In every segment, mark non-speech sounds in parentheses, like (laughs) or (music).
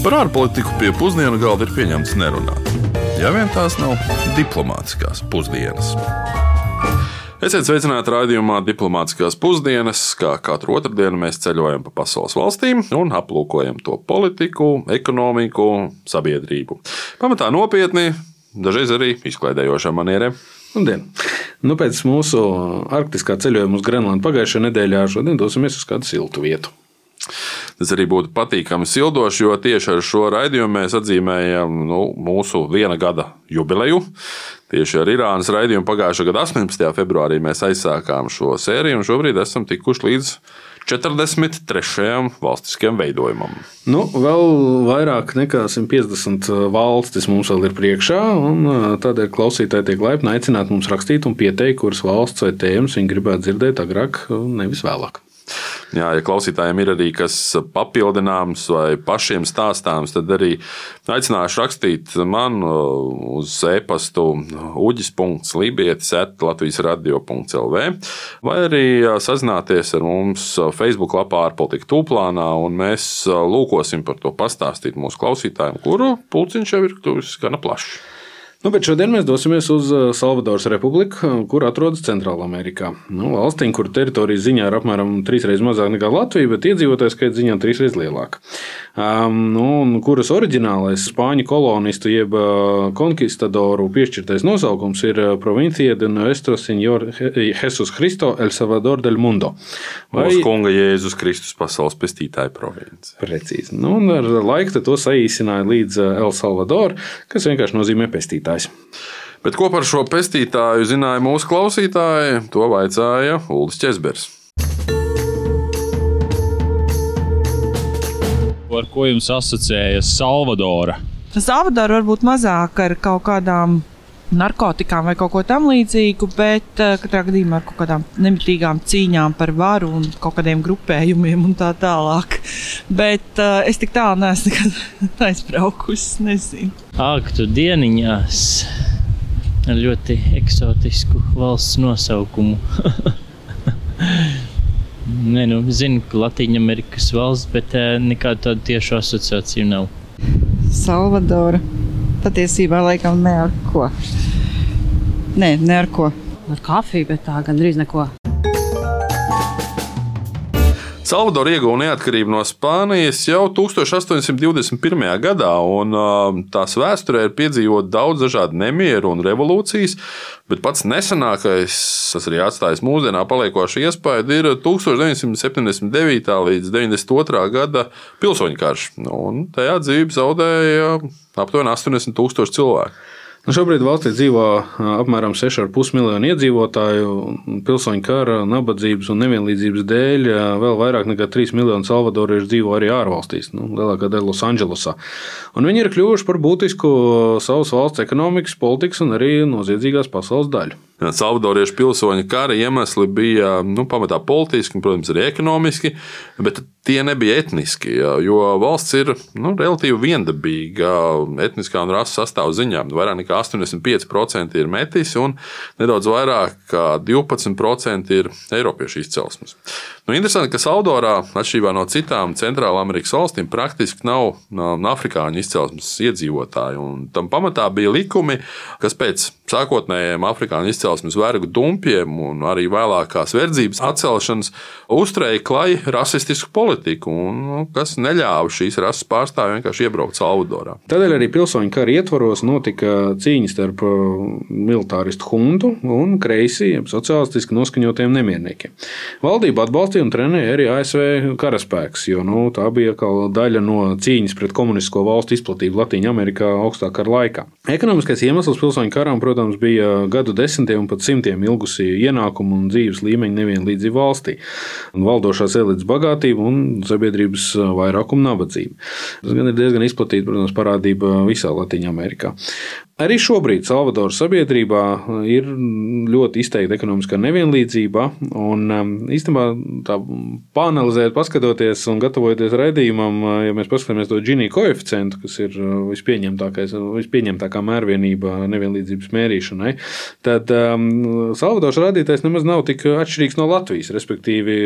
Par ārpolitiku pie pusdienu galda ir pieņemts nerunāt. Ja vien tās nav diplomātiskās pusdienas. Esiet sveicināti raidījumā Diplomātiskās pusdienas, kā katru otrdienu mēs ceļojam pa pasaules valstīm un aplūkojam to politiku, ekonomiku, sabiedrību. Pamatā nopietni, dažreiz arī izklaidējošā manierē. Labdien! Nu, pēc mūsu arktiskā ceļojuma uz Grenlandu pagājušajā nedēļā šodien dosimies uz kādu siltu vietu. Tas arī būtu patīkami sildoši, jo tieši ar šo raidījumu mēs atzīmējam nu, mūsu viena gada jubileju. Tieši ar Irānas raidījumu pagājušā gada 18. februārī mēs aizsākām šo sēriju, un šobrīd esam tikuši līdz 43. valstiskajam veidojumam. Nu, vēl vairāk nekā 150 valstis mums vēl ir priekšā, un tādēļ klausītāji tiek laipni aicināti mums rakstīt un pieteikt, kuras valsts vai tēmas viņi gribētu dzirdēt agrāk, nevis vēlāk. Jā, ja klausītājiem ir arī kas papildināms vai pašiem stāstāms, tad arī aicināšu rakstīt man uz e-pastu uģis.libietis Latvijas radio.lv vai arī sazināties ar mums Facebook lapā ar politiku tūplānā, un mēs lūkosim par to pastāstīt mūsu klausītājiem, kuru pulciņš jau ir kļuvis gana plašs. Nu, bet šodien mēs dosimies uz uh, Salvadoras Republiku, kur atrodas Centrālā Amerikā. Nu, valstīm, kur teritorijas ziņā ir apmēram trīs reizes mazāk nekā Latvija, bet iedzīvotāju skaits ziņā trīs reizes lielāka. Um, nu, kuras oriģinālais spāņu kolonistu jeb konkistadoru uh, piešķirtais nosaukums ir Provincija de Nuestro Señor Jesus Cristo El Salvador del Mundo. Vai Mūsu kunga Jēzus Kristus pasaules pestītāja province. Precīzi. Nu, ar laiku to saīsināja līdz El Salvador, kas vienkārši nozīmē pestītāju pestītājs. Bet ko par šo pestītāju zināja mūsu klausītāji, to vaicāja Ulris Česbers. Ar ko jums asociējas Salvadora? Salvadora varbūt mazāk ar kaut kādām narkotikām vai kaut ko tamlīdzīgu, bet uh, katrā gadījumā ar kaut kādām nemitīgām cīņām par varu un kaut kādiem grupējumiem un tā tālāk. Bet uh, es tik tālu neesmu nekad (laughs) aizbraukusi, nezinu. Ak, tu dieniņās ar ļoti eksotisku valsts nosaukumu. (laughs) Nē, nu, zinu, ka Latvijas Amerikas valsts, bet uh, nekādu tādu tiešu asociāciju nav. Salvadora patiesībā laikam ne ar ko. Nē, ne ar ko. Ar kafiju, bet tā gandrīz neko. Salvadora ieguva neatkarību no Spānijas jau 1821. gadā, un tās vēsturē ir piedzīvot daudz dažādu nemieru un revolūcijas, bet pats nesenākais, kas arī atstājis mūsdienā paliekošu iespēju, ir 1979. līdz 92. gada pilsoņu karš. Un tajā dzīvību zaudēja aptuveni 80 tūkstoši cilvēku. Nu, šobrīd valstī dzīvo apmēram 6,5 miljoni iedzīvotāju. Pilsoņu kara, nabadzības un nevienlīdzības dēļ vēl vairāk nekā 3 miljoni salvadoriešu dzīvo arī ārvalstīs, nu, lielākā daļa Losandželosā. Viņi ir kļuvuši par būtisku savas valsts ekonomikas, politikas un arī noziedzīgās pasaules daļu. Salvadoriešu pilsoņu kara iemesli bija nu, pamatā politiski, protams, arī ekonomiski, bet tie nebija etniski. Jo valsts ir nu, relatīvi viendabīga etniskā un rases sastāvā ziņā. Vairāk nekā 85% ir metis un nedaudz vairāk kā 12% ir Eiropiešu izcelsmes. Nu, interesanti, ka Saudorā, atšķirībā no citām Centrālā Amerikas valstīm, praktiski nav, nav afrikāņu izcelsmes iedzīvotāji. Tam pamatā bija likumi, kas pēc sākotnējiem afrikāņu izcelsmes vergu dumpiem un arī vēlākās verdzības atcelšanas uzturēja klaju rasistisku politiku, un, nu, kas neļāva šīs rases pārstāvjiem vienkārši iebraukt Salvadorā. Tādēļ arī pilsoņu kara ietvaros notika cīņas starp uh, militāristu huntu un kreisi, sociālistiski noskaņotiem nemierniekiem. Valdība atbalstīja un trenēja arī ASV karaspēks, jo nu, tā bija daļa no cīņas pret komunistisko valstu izplatību Latvijā, Amerikā augstākā kara laikā. Ekonomiskais iemesls pilsoņu karam, protams, bija gadu desmitiem un pat simtiem ilgusi ienākumu un dzīves līmeņa nevienlīdzība valstī, un valdošās elites bagātība un sabiedrības vairākuma nabadzība. Tas gan ir diezgan izplatīta, protams, parādība visā Latvijā. Arī šobrīd Salvadoras sabiedrībā ir ļoti izteikta ekonomiskā nevienlīdzība. Un, īstenībā, tā panelizējot, paskatoties un gatavojoties raidījumam, ja mēs paskatāmies to Gini koeficientu, kas ir vispieņemtākā mērvienība nevienlīdzības mērīšanai, tad um, Salvadoras rādītājs nemaz nav tik atšķirīgs no Latvijas. Respektīvi,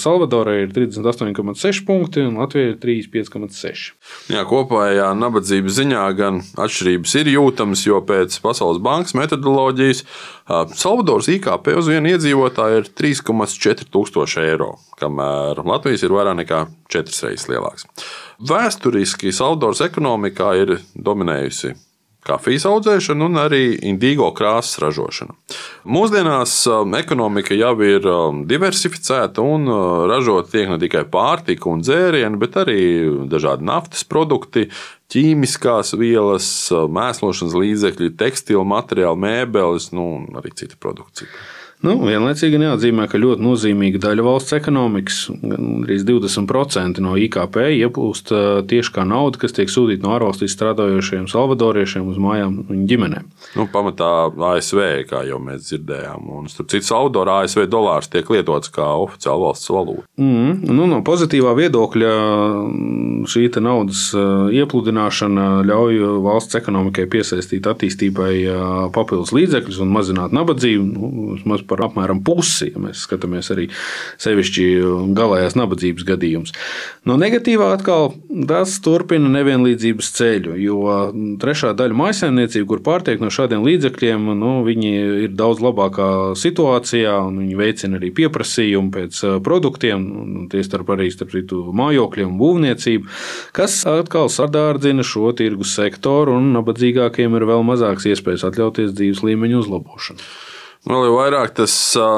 Salvadorai ir 38,6 punkti un Latvijai ir 35,6. Jā, kopējā nabadzības ziņā gan atšķirības ir jūtamas jo pēc Pasaules bankas metodoloģijas Salvadoras IKP uz vienu iedzīvotāju ir 3,4 tūkstoši eiro, kamēr Latvijas ir vairāk nekā četras reizes lielāks. Vēsturiski Salvadoras ekonomikā ir dominējusi kafijas audzēšanu un arī indīgo krāsas ražošanu. Mūsdienās ekonomika jau ir diversificēta un ražot tiek ne tikai pārtika un dzērieni, bet arī dažādi naftas produkti, ķīmiskās vielas, mēslošanas līdzekļi, tekstilu materiāli, mēbeles nu, arī cita produkcija. Nu, vienlaicīgi jāatzīmē, ka ļoti nozīmīga daļa valsts ekonomikas, gandrīz 20% no IKP, ieplūst tieši kā nauda, kas tiek sūtīta no ārvalstīs strādājošiem salvadoriešiem uz mājām viņu ģimenēm. Nu, pamatā ASV, kā jau mēs dzirdējām, un starp citu, Salvadorā ASV dolārs tiek lietots kā oficiāla valsts valūta. Mm, nu, no pozitīvā viedokļa šī naudas iepludināšana ļauj valsts ekonomikai piesaistīt attīstībai papildus līdzekļus un mazināt nabadzību. Nu, par apmēram pusi, ja mēs skatāmies arī sevišķi galējās nabadzības gadījumus. No negatīvā atkal tas turpina nevienlīdzības ceļu, jo trešā daļa mājsaimniecību, kur pārtiek no šādiem līdzekļiem, nu, viņi ir daudz labākā situācijā un viņi veicina arī pieprasījumu pēc produktiem, tiestarp arī starp citu mājokļiem un būvniecību, kas atkal sadārdzina šo tirgus sektoru un nabadzīgākiem ir vēl mazāks iespējas atļauties dzīves līmeņa uzlabošanu. Vēl jau vairāk tas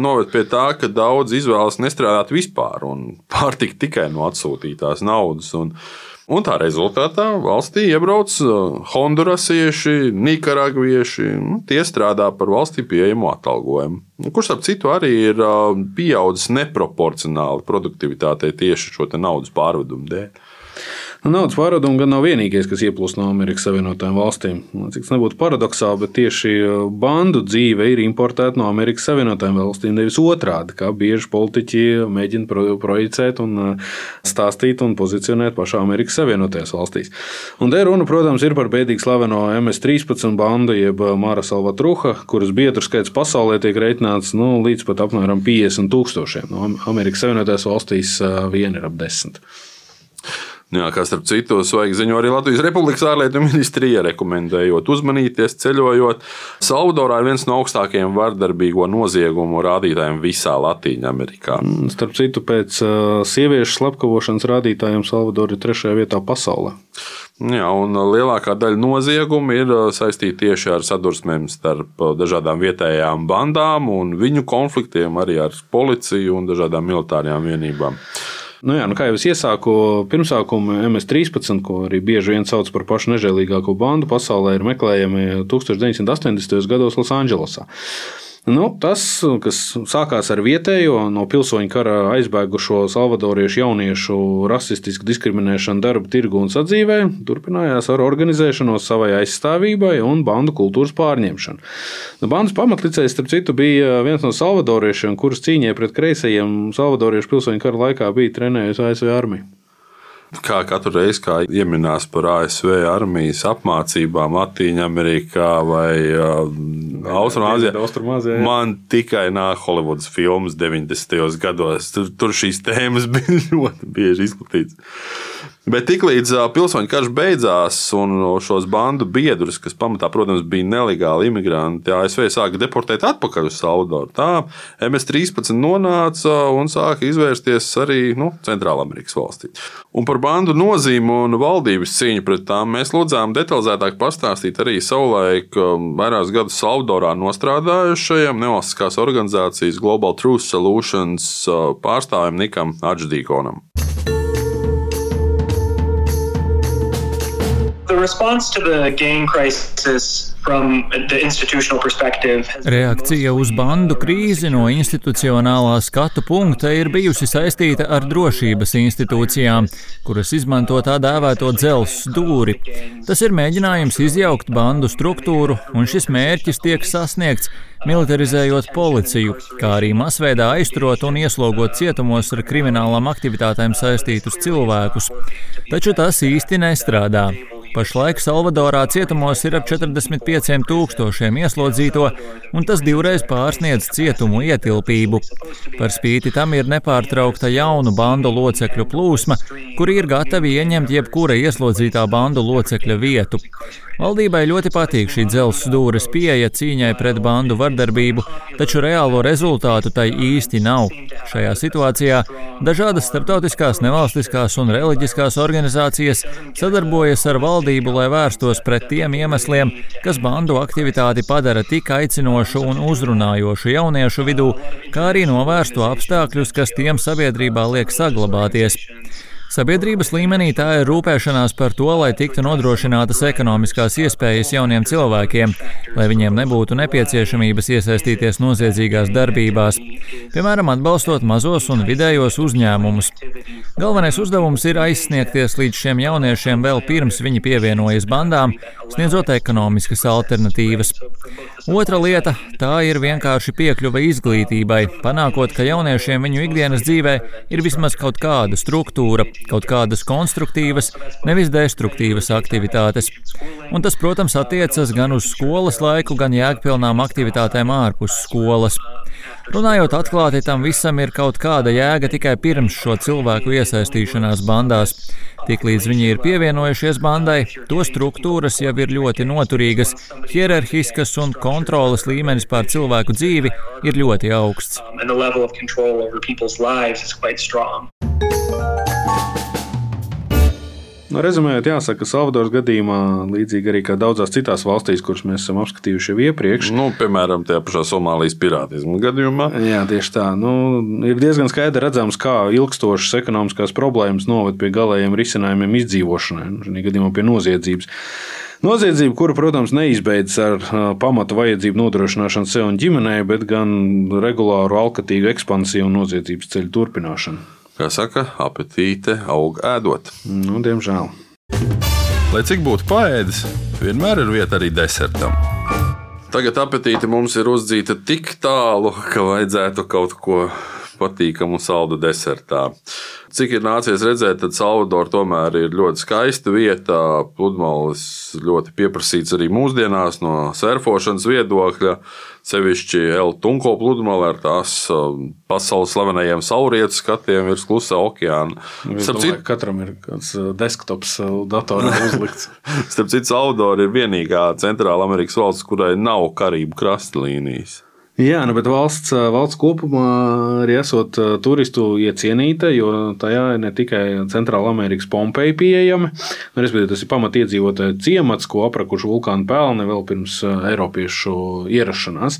noved pie tā, ka daudz izvēlas nestrādāt vispār un pārtikt tikai no atsūtītās naudas. Un, un tā rezultātā valstī iebrauc hondurasieši, nikaragvieši. Nu, tie strādā par valstī pieejamu atalgojumu. Kurš, ap citu, arī ir pieaudzis neproporcionāli produktivitātei tieši šo naudas pārvedumu dēļ. Naudas pārādumi gan nav vienīgais, kas ieplūst no Amerikas Savienotajām valstīm. Cik tas nebūtu paradoxāli, bet tieši uh, bandu dzīve ir importēta no Amerikas Savienotajām valstīm. Nevis otrādi, kā bieži politiķi mēģina pro projicēt un uh, stāstīt un pozicionēt pašā Amerikas Savienotajās valstīs. Un te runa, protams, ir par bēdīgi slaveno MS-13 bandu, jeb uh, Māra Salvatruha, kuras biedru skaits pasaulē tiek reiķināts nu, līdz pat apmēram 50 tūkstošiem. No Amerikas Savienotajās valstīs vien ir ap desmit. Jā, kā starp citu, svaigi ziņo arī Latvijas Republikas ārlietu ministrija, rekomendējot uzmanīties ceļojot. Salvadorā ir viens no augstākajiem vardarbīgo noziegumu rādītājiem visā Latvijā-Amerikā. Mm, starp citu, pēc sieviešu slepkavošanas rādītājiem Salvadorā ir trešajā vietā pasaulē. Jā, un lielākā daļa noziegumu ir saistīta tieši ar sadursmēm starp dažādām vietējām bandām un viņu konfliktiem arī ar policiju un dažādām militārajām vienībām. Nu jā, nu kā jau es iesāku pirmsākumu MS-13, ko arī bieži vien sauc par pašu nežēlīgāko bandu pasaulē, ir meklējami 1980. gados Losandželosā. Nu, tas, kas sākās ar vietējo no pilsoņu kara aizbēgušo salvadoriešu jauniešu rasistisku diskriminēšanu darba tirgu un sadzīvē, turpinājās ar organizēšanos savai aizstāvībai un bandu kultūras pārņemšanu. Nu, bandas pamatlicējs, starp citu, bija viens no salvadoriešiem, kurus cīņai pret kreisajiem salvadoriešu pilsoņu kara laikā bija trenējusi ASV armija kā katru reizi kā ieminās par ASV armijas apmācībām Latvijā, Amerikā vai uh, Austrumāzijā. Man tikai nāk Holivudas filmas 90. gados. Tur, tur šīs tēmas (laughs) bija ļoti bieži izplatītas. Bet tiklīdz pilsoņu karš beidzās un šos bandu biedrus, kas pamatā, protams, bija nelegāli imigranti, ASV sāka deportēt atpakaļ uz Salvadoru. Tā MS-13 nonāca un sāka izvērsties arī nu, Centrālamerikas valstī. Un par bandu nozīmi un valdības cīņu pret tām mēs lūdzām detalizētāk pastāstīt arī savulaik vairākus gadus Salvadorā nostrādājušajam nevalstiskās organizācijas Global Truth Solutions pārstāvim Nikam Adždīkonam. Reakcija uz bandu krīzi no institucionālā skatu punkta ir bijusi saistīta ar drošības institūcijām, kuras izmanto tā dēvēto dzelzs dūri. Tas ir mēģinājums izjaukt bandu struktūru, un šis mērķis tiek sasniegts, militarizējot policiju, kā arī masveidā aizturot un ieslogot cietumos ar kriminālām aktivitātēm saistītus cilvēkus. Taču tas īsti nestrādā. Pašlaik Salvadorā cietumos ir ap 45 tūkstošiem ieslodzīto, un tas divreiz pārsniedz cietumu ietilpību. Par spīti tam ir nepārtraukta jaunu bandu locekļu plūsma, kuri ir gatavi ieņemt jebkura ieslodzītā bandu locekļa vietu. Valdībai ļoti patīk šī dzelzs dūres pieeja cīņai pret bandu vardarbību, taču reālo rezultātu tai īsti nav. Šajā situācijā dažādas starptautiskās, nevalstiskās un reliģiskās organizācijas sadarbojas ar valdību, lai vērstos pret tiem iemesliem, kas bandu aktivitāti padara tik aicinošu un uzrunājošu jauniešu vidū, kā arī novērstu apstākļus, kas tiem sabiedrībā liek saglabāties. Sabiedrības līmenī tā ir rūpēšanās par to, lai tiktu nodrošinātas ekonomiskās iespējas jauniem cilvēkiem, lai viņiem nebūtu nepieciešamības iesaistīties noziedzīgās darbībās, piemēram, atbalstot mazos un vidējos uzņēmumus. Galvenais uzdevums ir aizsniegties līdz šiem jauniešiem vēl pirms viņi pievienojas bandām, sniedzot ekonomiskas alternatīvas. Otra lieta - tā ir vienkārši piekļuve izglītībai, panākot, ka jauniešiem viņu ikdienas dzīvē ir vismaz kaut kāda struktūra, kaut kādas konstruktīvas, nevis destruktīvas aktivitātes. Un tas, protams, attiecas gan uz skolas laiku, gan jēgpilnām aktivitātēm ārpus skolas. Runājot atklāti, tam visam ir kaut kāda jēga tikai pirms šo cilvēku iesaistīšanās bandās. Tiklīdz viņi ir pievienojušies bandai, to struktūras jau ir ļoti noturīgas, hierarhiskas un kontrolas līmenis pār cilvēku dzīvi ir ļoti augsts. Nu, rezumējot, jāsaka, ka Salvadoras gadījumā, līdzīgi arī kā daudzās citās valstīs, kuras mēs esam apskatījuši jau iepriekš, Nu, piemēram, tajā pašā Somālijas pirātismu gadījumā. Jā, tieši tā. Nu, ir diezgan skaidri redzams, kā ilgstošas ekonomiskās problēmas noved pie galējiem risinājumiem izdzīvošanai, nu, šajā gadījumā pie noziedzības. Noziedzība, kura, protams, neizbeidzas ar pamatu vajadzību nodrošināšanu sev un ģimenei, bet gan regulāru alkatīgu ekspansiju un noziedzības ceļu turpināšanu. Kā saka, apetīte aug ēdot. Nu, diemžēl. Lai cik būtu paēdis, vienmēr ir vieta arī desertam. Tagad apetīte mums ir uzdzīta tik tālu, ka vajadzētu kaut ko patīkamu saldu desertā. Cik ir nācies redzēt, tad Salvador tomēr ir ļoti skaista vieta. Pludmales ļoti pieprasīts arī mūsdienās no surfošanas viedokļa. Sevišķi Eltunko pludmale ar tās um, pasaules slavenajiem saulrietu skatiem virs klusā okeāna. Starp citu, ka katram ir kāds ā, desktops ā, datorā (laughs) uzlikts. starp citu, Salvador ir vienīgā Centrāla Amerikas valsts, kurai nav karību krastlīnijas. Jā, nu, bet valsts, valsts kopumā arī esot turistu iecienīta, jo tajā ir ne tikai Centrāla Amerikas Pompeja pieejama, nu, respektīvi tas ir pamatiedzīvotāju ciemats, ko aprakuši vulkānu pelni vēl pirms Eiropiešu ierašanās.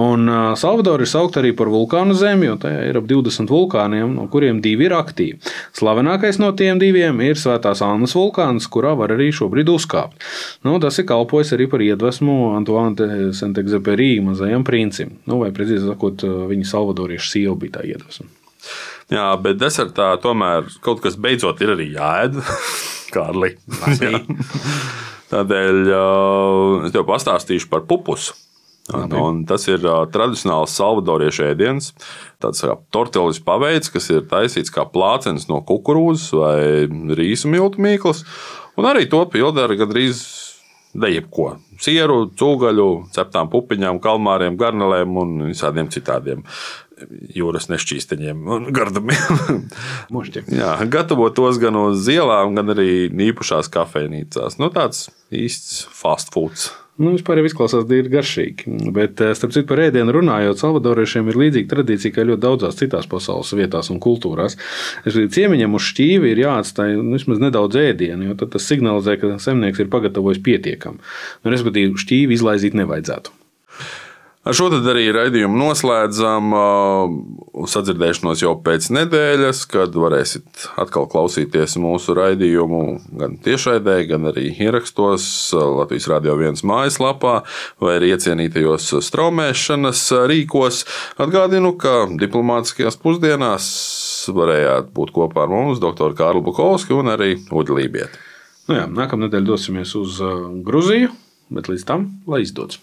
Un Salvador ir saukt arī par vulkānu zemi, jo tajā ir ap 20 vulkāniem, no kuriem divi ir aktīvi. Slavenākais no tiem diviem ir Svētās Annas vulkāns, kurā var arī šobrīd uzkāpt. Nu, tas ir kalpojis arī par iedvesmu Antoine Saint-Exupéry mazajam princim. Nu, vai precīzi sakot, viņa salvadoriešu sieva bija tā iedvesma. Jā, bet desertā tomēr kaut kas beidzot ir arī jāēd. (laughs) Kārli. Jā. Tādēļ uh, es tev pastāstīšu par pupusu. Un, un tas ir uh, tradicionāls salvadoriešu ēdiens. Tāds kā tortillas paveids, kas ir taisīts kā plācenis no kukurūzas vai rīsu miltu mīklas. Un arī to pilda ar gandrīz dejebko. Sieru, cūgaļu, ceptām pupiņām, kalmāriem, garnelēm un visādiem citādiem jūras nešķīsteņiem un gardumiem. (laughs) Jā, gatavo tos gan uz ielām, gan arī īpašās kafejnīcās. Nu, tāds īsts fast foods. Nu, vispār jau izklausās diezgan garšīgi. Bet, eh, starp citu, par ēdienu runājot, salvadoriešiem ir līdzīga tradīcija kā ļoti daudzās citās pasaules vietās un kultūrās. Ciemiņam uz šķīvi ir jāatstāj nu, vismaz nedaudz ēdienu, jo tas signalizē, ka zemnieks ir pagatavojis pietiekami. Nu, respektīvi, šķīvi izlaizīt nevajadzētu. Ar šo arī raidījumu noslēdzam. Sadzirdēšanos jau pēc nedēļas, kad varēsiet atkal klausīties mūsu raidījumu gan tiešraidē, gan arī ierakstos Latvijas Rādio 1 mājaslapā vai arī iecienītajos straumēšanas rīkos. Atgādinu, ka diplomātiskajās pusdienās varējāt būt kopā ar mums, doktoru Kārlu Bukovski un arī Uģi Lībieti. Nu jā, nākamā nedēļa dosimies uz Gruziju, bet līdz tam lai izdodas.